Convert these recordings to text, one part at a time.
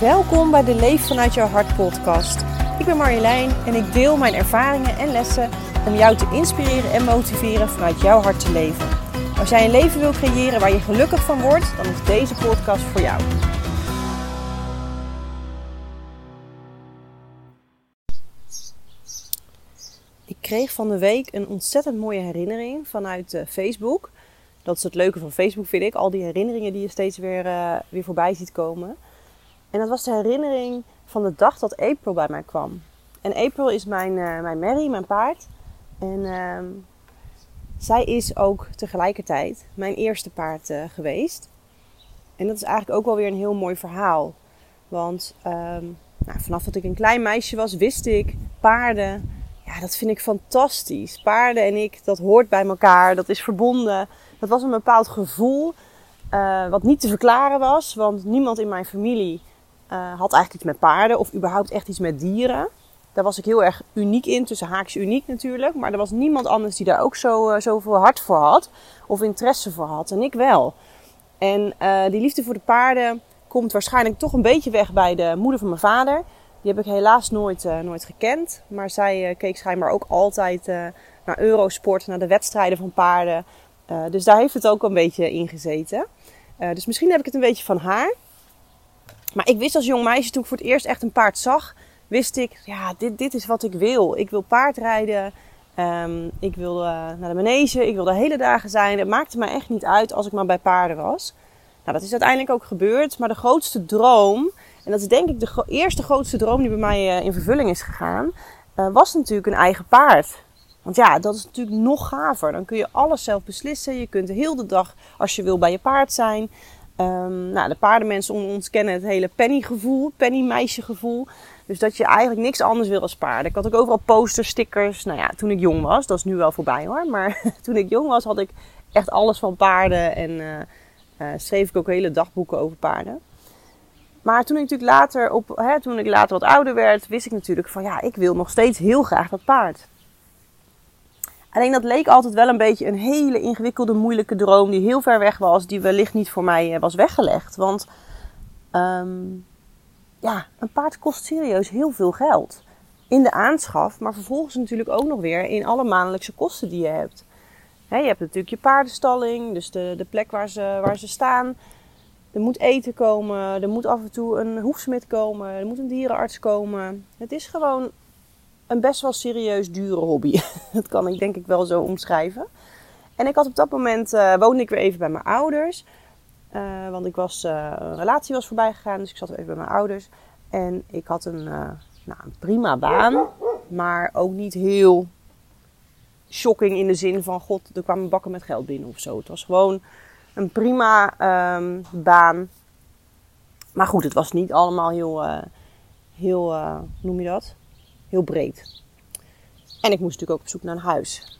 Welkom bij de Leef vanuit jouw hart podcast. Ik ben Marjolein en ik deel mijn ervaringen en lessen om jou te inspireren en motiveren vanuit jouw hart te leven. Als jij een leven wil creëren waar je gelukkig van wordt, dan is deze podcast voor jou. Ik kreeg van de week een ontzettend mooie herinnering vanuit uh, Facebook. Dat is het leuke van Facebook, vind ik. Al die herinneringen die je steeds weer, uh, weer voorbij ziet komen. En dat was de herinnering van de dag dat April bij mij kwam. En April is mijn, uh, mijn Mary, mijn paard. En uh, zij is ook tegelijkertijd mijn eerste paard uh, geweest. En dat is eigenlijk ook wel weer een heel mooi verhaal. Want um, nou, vanaf dat ik een klein meisje was, wist ik paarden. Ja, dat vind ik fantastisch. Paarden en ik, dat hoort bij elkaar. Dat is verbonden. Dat was een bepaald gevoel. Uh, wat niet te verklaren was. Want niemand in mijn familie had eigenlijk iets met paarden of überhaupt echt iets met dieren. Daar was ik heel erg uniek in, tussen haakjes uniek natuurlijk. Maar er was niemand anders die daar ook zo, uh, zoveel hart voor had of interesse voor had. En ik wel. En uh, die liefde voor de paarden komt waarschijnlijk toch een beetje weg bij de moeder van mijn vader. Die heb ik helaas nooit, nooit gekend. Maar zij keek schijnbaar ook altijd naar Eurosport, naar de wedstrijden van paarden. dus daar heeft het ook een beetje in gezeten. dus misschien heb ik het een beetje van haar. Maar ik wist als jong meisje, toen ik voor het eerst echt een paard zag, wist ik, ja, dit, dit is wat ik wil. Ik wil paardrijden. Um, ik wil uh, naar de manege. Ik wil de hele dagen zijn. Het maakte me echt niet uit als ik maar bij paarden was. Nou, dat is uiteindelijk ook gebeurd. Maar de grootste droom, en dat is denk ik de eerste grootste droom die bij mij uh, in vervulling is gegaan, uh, was natuurlijk een eigen paard. Want ja, dat is natuurlijk nog gaver. Dan kun je alles zelf beslissen. Je kunt de hele dag, als je wil, bij je paard zijn. Um, nou, de paardenmensen onder ons kennen het hele penny-gevoel, penny-meisje-gevoel. Dus dat je eigenlijk niks anders wil als paarden. Ik had ook overal posters, stickers. Nou ja, toen ik jong was, dat is nu wel voorbij hoor. Maar toen ik jong was, had ik echt alles van paarden. En uh, uh, schreef ik ook hele dagboeken over paarden. Maar toen ik natuurlijk later, op, hè, toen ik later wat ouder werd, wist ik natuurlijk van ja, ik wil nog steeds heel graag dat paard. Alleen dat leek altijd wel een beetje een hele ingewikkelde, moeilijke droom die heel ver weg was, die wellicht niet voor mij was weggelegd. Want um, ja, een paard kost serieus heel veel geld. In de aanschaf, maar vervolgens natuurlijk ook nog weer in alle maandelijkse kosten die je hebt. He, je hebt natuurlijk je paardenstalling, dus de, de plek waar ze, waar ze staan. Er moet eten komen, er moet af en toe een hoefsmid komen, er moet een dierenarts komen. Het is gewoon een best wel serieus dure hobby. dat kan ik denk ik wel zo omschrijven. En ik had op dat moment, uh, woonde ik weer even bij mijn ouders. Uh, want ik was, uh, een relatie was voorbij gegaan, dus ik zat even bij mijn ouders. En ik had een, nou, een prima baan, maar ook niet heel shocking in de zin van, god, er kwamen bakken met geld binnen of zo. Het was gewoon een prima um, baan. Maar goed, het was niet allemaal heel, heel noem je dat? Heel breed. En ik moest natuurlijk ook op zoek naar een huis.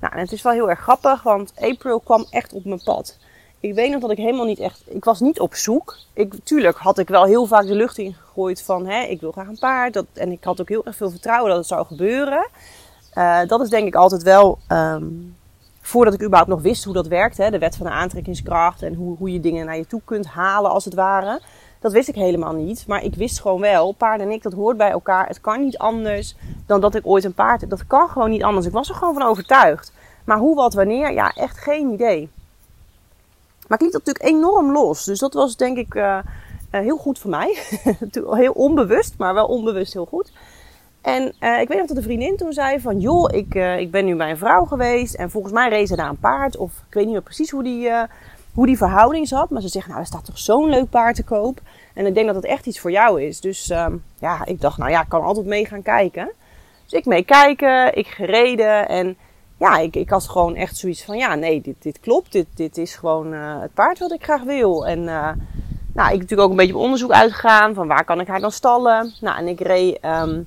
Nou, en het is wel heel erg grappig, want April kwam echt op mijn pad. Ik weet nog dat ik helemaal niet echt, ik was niet op zoek. Ik, tuurlijk had ik wel heel vaak de lucht ingegooid van, hè, ik wil graag een paard. Dat, en ik had ook heel erg veel vertrouwen dat het zou gebeuren. Uh, dat is denk ik altijd wel, um, voordat ik überhaupt nog wist hoe dat werkt, hè, de wet van de aantrekkingskracht en hoe, hoe je dingen naar je toe kunt halen als het ware. Dat wist ik helemaal niet. Maar ik wist gewoon wel, paard en ik, dat hoort bij elkaar. Het kan niet anders dan dat ik ooit een paard heb. Dat kan gewoon niet anders. Ik was er gewoon van overtuigd. Maar hoe, wat, wanneer? Ja, echt geen idee. Maar ik liet dat natuurlijk enorm los. Dus dat was denk ik uh, uh, heel goed voor mij. heel onbewust, maar wel onbewust heel goed. En uh, ik weet nog dat een vriendin toen zei van... joh, ik, ik ben nu bij een vrouw geweest... en volgens mij reed ze daar een paard. Of ik weet niet meer precies hoe die hoe die verhouding zat. Maar ze zegt, nou, er staat toch zo'n leuk paard te koop. En ik denk dat het echt iets voor jou is. Dus um, ja, ik dacht, nou ja, ik kan altijd mee gaan kijken. Dus ik mee kijken, ik gereden. En ja, ik, ik had gewoon echt zoiets van, ja, nee, dit, dit klopt. Dit, dit is gewoon uh, het paard wat ik graag wil. En uh, nou, ik natuurlijk ook een beetje op onderzoek uitgegaan. Van waar kan ik haar dan stallen? Nou, en ik reed um,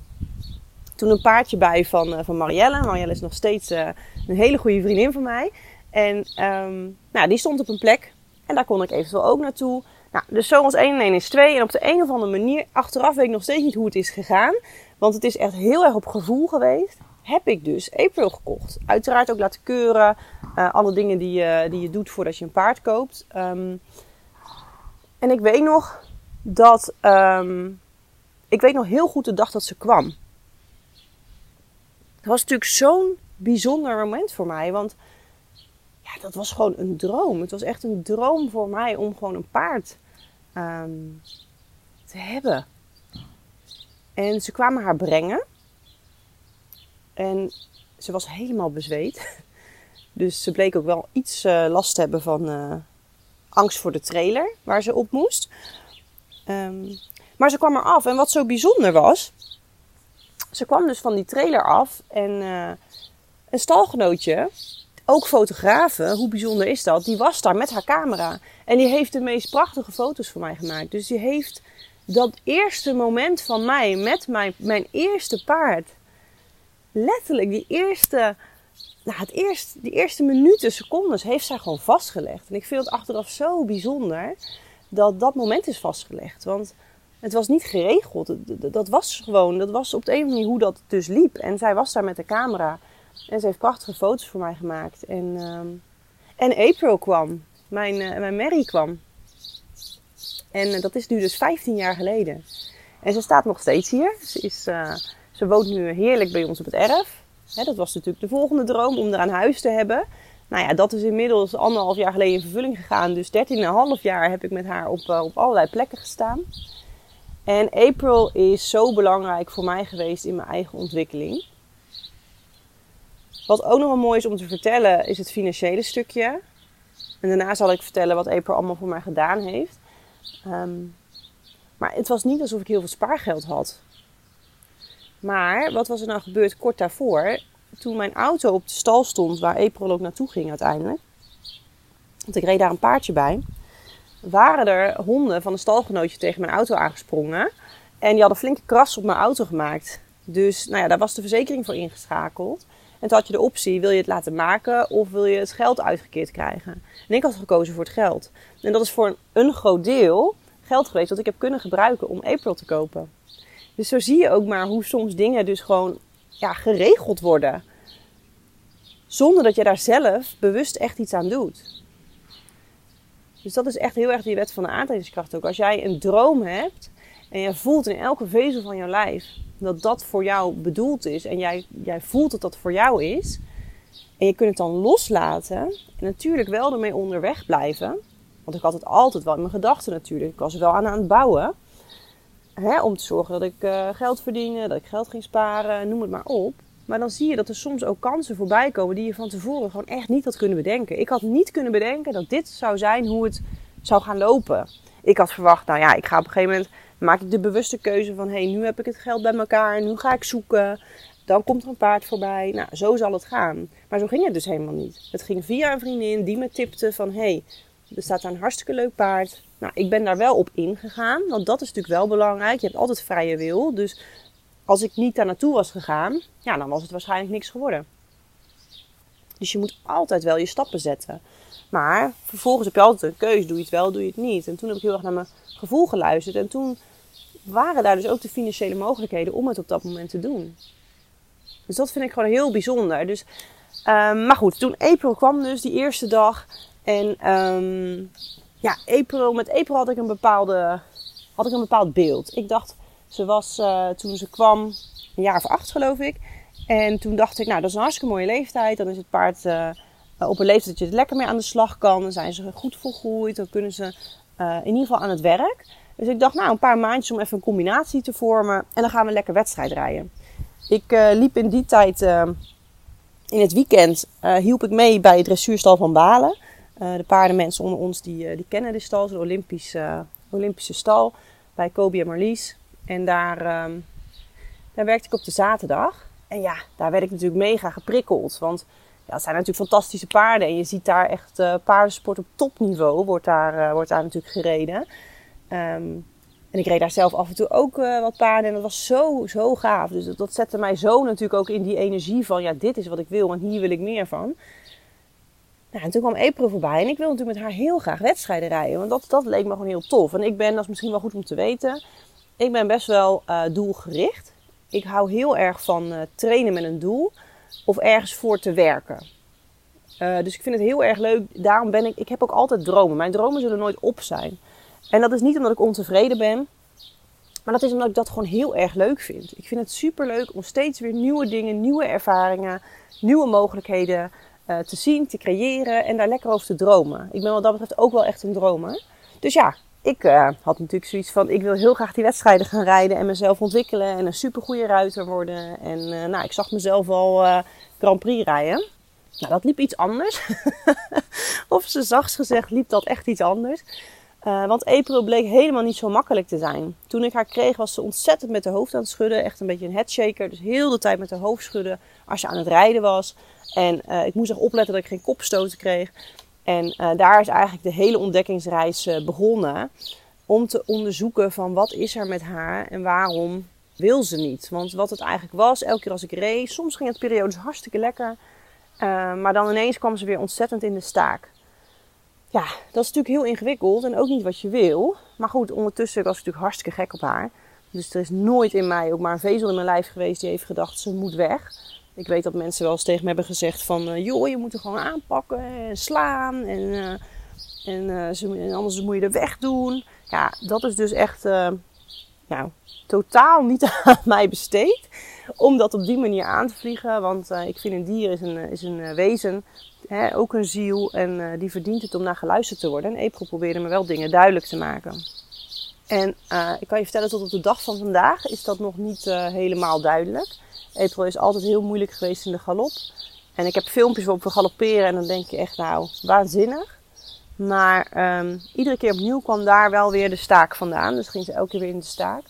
toen een paardje bij van, uh, van Marielle. Marielle is nog steeds een hele goede vriendin van mij. En um, nou, die stond op een plek. En daar kon ik eventueel ook naartoe. Nou, dus zo was 1 en 1 is 2. En op de een of andere manier, achteraf weet ik nog steeds niet hoe het is gegaan. Want het is echt heel erg op gevoel geweest. Heb ik dus April gekocht. Uiteraard ook laten keuren. Uh, alle dingen die je, die je doet voordat je een paard koopt. Um, en ik weet nog dat ehm, ik weet nog heel goed de dag dat ze kwam. Het was natuurlijk zo'n bijzonder moment voor mij, want ja, dat was gewoon een droom. Het was echt een droom voor mij om gewoon een paard ehm, te hebben. En ze kwamen haar brengen. En ze was helemaal bezweet. Dus ze bleek ook wel iets uh, last te hebben van uh, angst voor de trailer waar ze op moest. Um, maar ze kwam er af. En wat zo bijzonder was, ze kwam dus van die trailer af en uh, een stalgenootje, ook fotografen, hoe bijzonder is dat? Die was daar met haar camera. En die heeft de meest prachtige foto's voor mij gemaakt. Dus die heeft dat eerste moment van mij met mijn, mijn eerste paard. Letterlijk, die eerste, nou, het eerste, die eerste minuten, secondes heeft zij gewoon vastgelegd. En ik vind het achteraf zo bijzonder dat dat moment is vastgelegd. Want het was niet geregeld. Dat was gewoon, dat was op de een manier hoe dat dus liep. En zij was daar met de camera. En ze heeft prachtige foto's voor mij gemaakt. En, ehm, en April kwam. Mijn, uh, mijn Mary kwam. En uh, dat is nu dus 15 jaar geleden. En ze staat nog steeds hier. Ze, is, uh, ze woont nu heerlijk bij ons op het erf. Hè, dat was natuurlijk de volgende droom om er aan huis te hebben. Nou ja, dat is inmiddels anderhalf jaar geleden in vervulling gegaan. Dus 13,5 jaar heb ik met haar op, op allerlei plekken gestaan. En April is zo belangrijk voor mij geweest in mijn eigen ontwikkeling. Wat ook nog wel mooi is om te vertellen, is het financiële stukje. En daarna zal ik vertellen wat April allemaal voor mij gedaan heeft. Um, maar het was niet alsof ik heel veel spaargeld had. Maar wat was er nou gebeurd kort daarvoor? Toen mijn auto op de stal stond, waar April ook naartoe ging uiteindelijk. Want ik reed daar een paardje bij waren er honden van een stalgenootje tegen mijn auto aangesprongen. En die hadden flinke kras op mijn auto gemaakt. Dus nou ja, daar was de verzekering voor ingeschakeld. En toen had je de optie, wil je het laten maken of wil je het geld uitgekeerd krijgen? En ik had gekozen voor het geld. En dat is voor een, groot deel geld geweest dat ik heb kunnen gebruiken om April te kopen. Dus zo zie je ook maar hoe soms dingen dus gewoon ja, geregeld worden. Zonder dat je daar zelf bewust echt iets aan doet. Dus dat is echt heel erg die wet van de aantrekkingskracht ook. Als jij een droom hebt en je voelt in elke vezel van je lijf dat dat voor jou bedoeld is en jij, jij voelt dat dat voor jou is en je kunt het dan loslaten en natuurlijk wel ermee onderweg blijven. Want ik had het altijd wel in mijn gedachten natuurlijk. Ik was wel aan aan het bouwen. Hè, om te zorgen dat ik uh, geld verdiende, dat ik geld ging sparen, noem het maar op. Maar dan zie je dat er soms ook kansen voorbij komen die je van tevoren gewoon echt niet had kunnen bedenken. Ik had niet kunnen bedenken dat dit zou zijn hoe het zou gaan lopen. Ik had verwacht, nou ja, ik ga op een gegeven moment maak ik de bewuste keuze van hé, hey, nu heb ik het geld bij elkaar, nu ga ik zoeken. Dan komt er een paard voorbij. Nou, zo zal het gaan. Maar zo ging het dus helemaal niet. Het ging via een vriendin die me tipte van hé, hey, er staat daar een hartstikke leuk paard. Nou, ik ben daar wel op ingegaan, want dat is natuurlijk wel belangrijk. Je hebt altijd vrije wil. Dus als ik niet daar naartoe was gegaan, ja, dan was het waarschijnlijk niks geworden. Dus je moet altijd wel je stappen zetten. Maar vervolgens heb je altijd een keuze. Doe je het wel, doe je het niet. En toen heb ik heel erg naar mijn gevoel geluisterd. En toen waren daar dus ook de financiële mogelijkheden om het op dat moment te doen. Dus dat vind ik gewoon heel bijzonder. Dus, um, maar goed, toen April kwam dus die eerste dag. En um, ja, April, met April had ik een bepaalde had ik een bepaald beeld. Ik dacht, ze was uh, toen ze kwam een jaar of acht geloof ik. En toen dacht ik, nou dat is een hartstikke mooie leeftijd. Dan is het paard uh, op een leeftijd dat je er lekker mee aan de slag kan. Dan zijn ze goed volgroeid. Dan kunnen ze uh, in ieder geval aan het werk. Dus ik dacht, nou een paar maandjes om even een combinatie te vormen. En dan gaan we lekker wedstrijd rijden. Ik liep in die tijd, in het weekend, hielp ik mee bij het dressuurstal van Balen. de paardenmensen onder ons die, die kennen de stal, de Olympische, Olympische stal. Bij Kobe en Marlies. En daar, um, daar werkte ik op de zaterdag. En ja, daar werd ik natuurlijk mega geprikkeld. Want ja, zijn natuurlijk fantastische paarden. En je ziet daar echt uh, paardensport op topniveau wordt daar, uh, wordt daar natuurlijk gereden. Um, en ik reed daar zelf af en toe ook uh, wat paarden. En dat was zo, zo gaaf. Dus dat, dat, zette mij zo natuurlijk ook in die energie van... Ja, dit is wat ik wil en hier wil ik meer van. Nou, en toen kwam April voorbij. En ik wilde natuurlijk met haar heel graag wedstrijden rijden. Want dat, dat leek me gewoon heel tof. En ik ben, dat is misschien wel goed om te weten ik ben best wel doelgericht. Ik hou heel erg van trainen met een doel of ergens voor te werken. Uh, dus ik vind het heel erg leuk. Daarom ben ik, ik heb ook altijd dromen. Mijn dromen zullen nooit op zijn. En dat is niet omdat ik ontevreden ben, maar dat is omdat ik dat gewoon heel erg leuk vind. Ik vind het super leuk om steeds weer nieuwe dingen, nieuwe ervaringen, nieuwe mogelijkheden uh, te zien, te creëren en daar lekker over te dromen. Ik ben wat dat betreft ook wel echt een dromer. Dus ja, ik uh, had natuurlijk zoiets van: ik wil heel graag die wedstrijden gaan rijden en mezelf ontwikkelen en een supergoeie ruiter worden. En uh, nou, ik zag mezelf al Grand Prix rijden. Nou, dat liep iets anders. of ze zachts gezegd liep dat echt iets anders. Want April bleek helemaal niet zo makkelijk te zijn. Toen ik haar kreeg was ze ontzettend met de hoofd aan het schudden. Echt een beetje een headshaker. Dus heel de tijd met de hoofd schudden als je aan het rijden was. En ik moest echt opletten dat ik geen kopstoten kreeg. En uh, daar is eigenlijk de hele ontdekkingsreis begonnen. Om te onderzoeken van wat is er met haar en waarom wil ze niet. Want wat het eigenlijk was, elke keer als ik reed, soms ging het periodes hartstikke lekker. maar dan ineens kwam ze weer ontzettend in de staak ja, dat is natuurlijk heel ingewikkeld en ook niet wat je wil. Maar goed, ondertussen was ik natuurlijk hartstikke gek op haar. Dus er is nooit in mij ook maar een vezel in mijn lijf geweest die heeft gedacht ze moet weg. Ik weet dat mensen wel eens tegen me hebben gezegd van uh, joh, je moet er gewoon aanpakken en slaan en, uh, ze, en, anders moet je er weg doen. Ja, dat is dus echt nou, totaal niet aan mij besteed om dat op die manier aan te vliegen. Want ik vind een dier is een, is een wezen ook een ziel en die verdient het om naar geluisterd te worden. En April probeerde me wel dingen duidelijk te maken. En ik kan je vertellen, tot op de dag van vandaag is dat nog niet helemaal duidelijk. April is altijd heel moeilijk geweest in de galop. En ik heb filmpjes waarop we galopperen en dan denk je echt, nou, waanzinnig. Maar um, iedere keer opnieuw kwam daar wel weer de staak vandaan. Dus ging ze elke keer weer in de staak.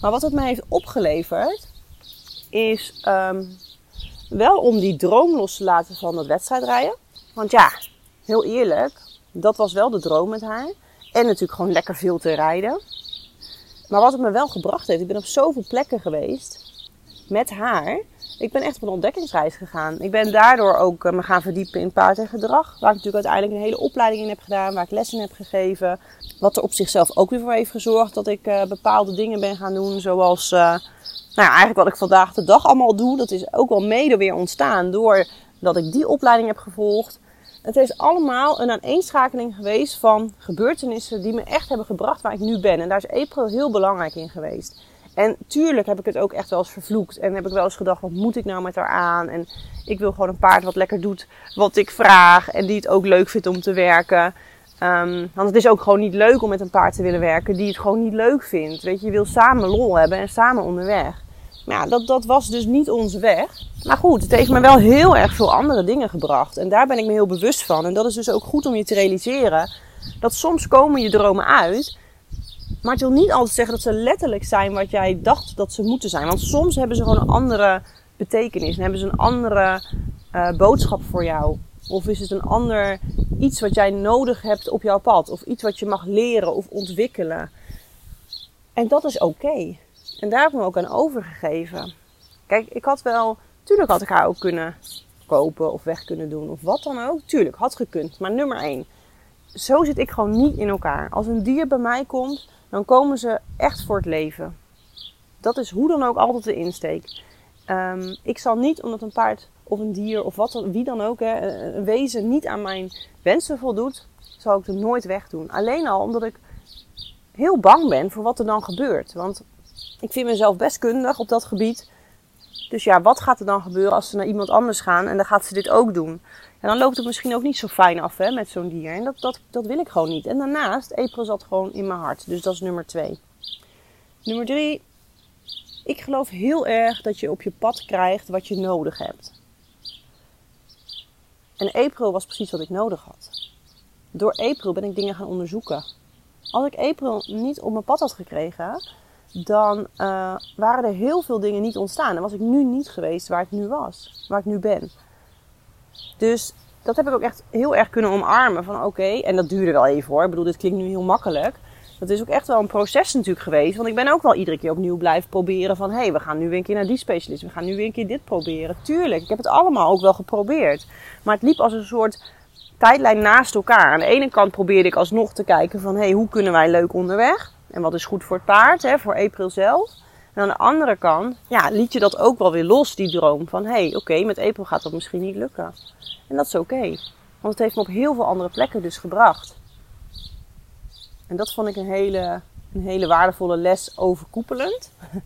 Maar wat het mij heeft opgeleverd, is um, wel om die droom los te laten van dat wedstrijdrijden. Want ja, heel eerlijk, dat was wel de droom met haar. En natuurlijk gewoon lekker veel te rijden. Maar wat het me wel gebracht heeft, ik ben op zoveel plekken geweest met haar. Ik ben echt op een ontdekkingsreis gegaan. Ik ben daardoor ook eh, me gaan verdiepen in paard en gedrag. Waar ik natuurlijk uiteindelijk een hele opleiding in heb gedaan. Waar ik lessen heb gegeven. Wat er op zichzelf ook weer voor heeft gezorgd dat ik uh, bepaalde dingen ben gaan doen. Zoals uh, nou eigenlijk wat ik vandaag de dag allemaal doe, dat is ook wel mede weer ontstaan doordat ik die opleiding heb gevolgd. Het is allemaal een aaneenschakeling geweest van gebeurtenissen die me echt hebben gebracht waar ik nu ben. En daar is April heel belangrijk in geweest. En tuurlijk heb ik het ook echt wel eens vervloekt. En heb ik wel eens gedacht, wat moet ik nou met haar aan? En ik wil gewoon een paard wat lekker doet wat ik vraag. En die het ook leuk vindt om te werken. Um, want het is ook gewoon niet leuk om met een paard te willen werken die het gewoon niet leuk vindt. Weet je, je wil samen lol hebben en samen onderweg. Maar ja, dat, dat was dus niet onze weg. Maar goed, het heeft me wel heel erg veel andere dingen gebracht. En daar ben ik me heel bewust van. En dat is dus ook goed om je te realiseren. Dat soms komen je dromen uit. Maar het wil niet altijd zeggen dat ze letterlijk zijn wat jij dacht dat ze moeten zijn. Want soms hebben ze gewoon een andere betekenis. En hebben ze een andere uh, boodschap voor jou. Of is het een ander iets wat jij nodig hebt op jouw pad. Of iets wat je mag leren of ontwikkelen. En dat is oké. En daar heb ik me ook aan overgegeven. Kijk, ik had wel, tuurlijk had ik haar ook kunnen kopen of weg kunnen doen of wat dan ook. Tuurlijk, had gekund. Maar nummer één, zo zit ik gewoon niet in elkaar. Als een dier bij mij komt, dan komen ze echt voor het leven. Dat is hoe dan ook altijd de insteek. Um, ik zal niet, omdat een paard of een dier of wat wie dan ook, hè, een wezen niet aan mijn wensen voldoet, zal ik het nooit wegdoen. Alleen al omdat ik heel bang ben voor wat er dan gebeurt. Want ik vind mezelf best kundig op dat gebied. Dus ja, wat gaat er dan gebeuren als ze naar iemand anders gaan en dan gaat ze dit ook doen? En dan loopt het misschien ook niet zo fijn af hè, met zo'n dier. En dat, dat, dat wil ik gewoon niet. En daarnaast, April zat gewoon in mijn hart. Dus dat is nummer twee. Nummer drie. Ik geloof heel erg dat je op je pad krijgt wat je nodig hebt. En April was precies wat ik nodig had. Door April ben ik dingen gaan onderzoeken. Als ik April niet op mijn pad had gekregen, dan uh, waren er heel veel dingen niet ontstaan. En was ik nu niet geweest waar ik nu was, waar ik nu ben. Dus dat heb ik ook echt heel erg kunnen omarmen. Van oké, en dat duurde wel even hoor. Ik bedoel, dit klinkt nu heel makkelijk. Dat is ook echt wel een proces natuurlijk geweest. Want ik ben ook wel iedere keer opnieuw blijven proberen van... hé, hey, we gaan nu weer een keer naar die specialist. We gaan nu weer een keer dit proberen. Tuurlijk, ik heb het allemaal ook wel geprobeerd. Maar het liep als een soort tijdlijn naast elkaar. Aan de ene kant probeerde ik alsnog te kijken van... hé, hey, hoe kunnen wij leuk onderweg? En wat is goed voor het paard, hè, voor April zelf. En aan de andere kant, ja, liet je dat ook wel weer los, die droom. Van, hé, hey, oké, met April gaat dat misschien niet lukken. En dat is oké. want het heeft me op heel veel andere plekken dus gebracht. En dat vond ik een hele, een hele waardevolle les overkoepelend.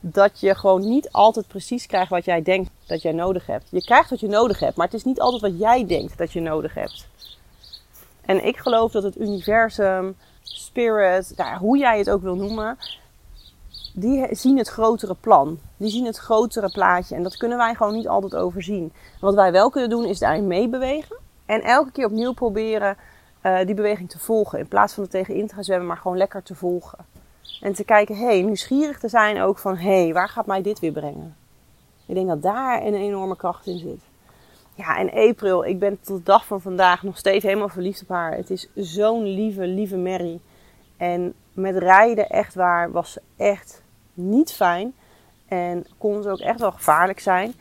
Dat je gewoon niet altijd precies krijgt wat jij denkt dat jij nodig hebt. Je krijgt wat je nodig hebt, maar het is niet altijd wat jij denkt dat je nodig hebt. En ik geloof dat het universum, spirit, nou, hoe jij het ook wil noemen, die zien het grotere plan. Die zien het grotere plaatje. En dat kunnen wij gewoon niet altijd overzien. wat wij wel kunnen doen, is daarin meebewegen. En elke keer opnieuw proberen uh, die beweging te volgen. In plaats van er tegenin te gaan zwemmen, maar gewoon lekker te volgen. En te kijken, hé, hey, nieuwsgierig te zijn ook van, hé, hey, waar gaat mij dit weer brengen? Ik denk dat daar een enorme kracht in zit. Ja, en April, ik ben tot de dag van vandaag nog steeds helemaal verliefd op haar. Het is zo'n lieve, lieve Mary. En met rijden, echt waar, was ze echt niet fijn. En kon ze ook echt wel gevaarlijk zijn.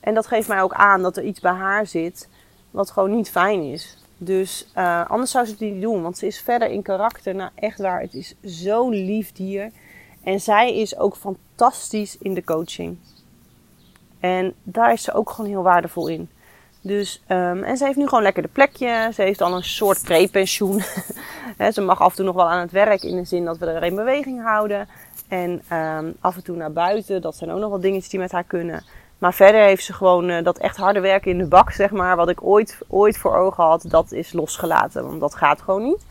En dat geeft mij ook aan dat er iets bij haar zit wat gewoon niet fijn is. Dus uh, anders zou ze het niet doen. Want ze is verder in karakter. Nou, echt waar. Het is zo'n lief dier. En zij is ook fantastisch in de coaching. En daar is ze ook gewoon heel waardevol in. Dus, um, en ze heeft nu gewoon lekker de plekje. Ze heeft al een soort prepensioen. ze mag af en toe nog wel aan het werk. In de zin dat we er in beweging houden. En um, af en toe naar buiten. Dat zijn ook nog wel dingetjes die met haar kunnen. Maar verder heeft ze gewoon uh, dat echt harde werken in de bak, zeg maar. Wat ik ooit, ooit voor ogen had, dat is losgelaten. Want dat gaat gewoon niet.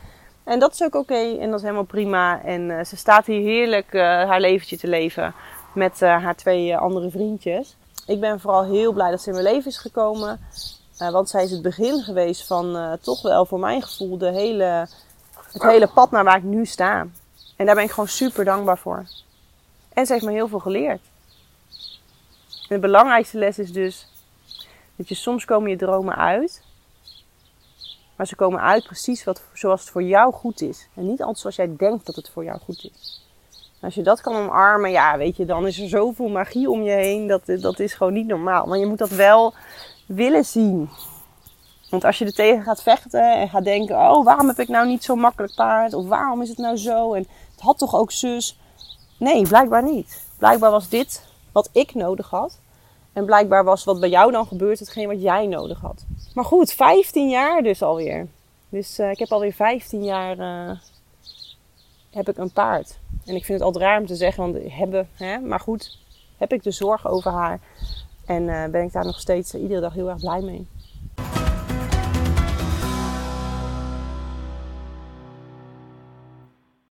En dat is ook oké en dat is helemaal prima. En uh, ze staat hier heerlijk uh, haar leventje te leven met haar twee andere vriendjes. Ik ben vooral heel blij dat ze in mijn leven is gekomen. want zij is het begin geweest van toch wel voor mijn gevoel de hele, het hele pad naar waar ik nu sta. En daar ben ik gewoon super dankbaar voor. En ze heeft me heel veel geleerd. De belangrijkste les is dus dat je soms komen je dromen uit. Maar ze komen uit precies wat, zoals het voor jou goed is. En niet altijd zoals jij denkt dat het voor jou goed is. Als je dat kan omarmen, ja, weet je, dan is er zoveel magie om je heen. Dat, dat is gewoon niet normaal. Maar je moet dat wel willen zien. Want als je er tegen gaat vechten en gaat denken: oh, waarom heb ik nou niet zo makkelijk paard? Of waarom is het nou zo? En het had toch ook zus? Nee, blijkbaar niet. Blijkbaar was dit wat ik nodig had. En blijkbaar was wat bij jou dan gebeurd hetgeen wat jij nodig had. Maar goed, 15 jaar dus alweer. Dus uh, ik heb alweer 15 jaar uh, heb ik een paard. En ik vind het altijd raar om te zeggen, want hebben, hè? maar goed, heb ik de zorg over haar. En uh, ben ik daar nog steeds iedere dag heel erg blij mee.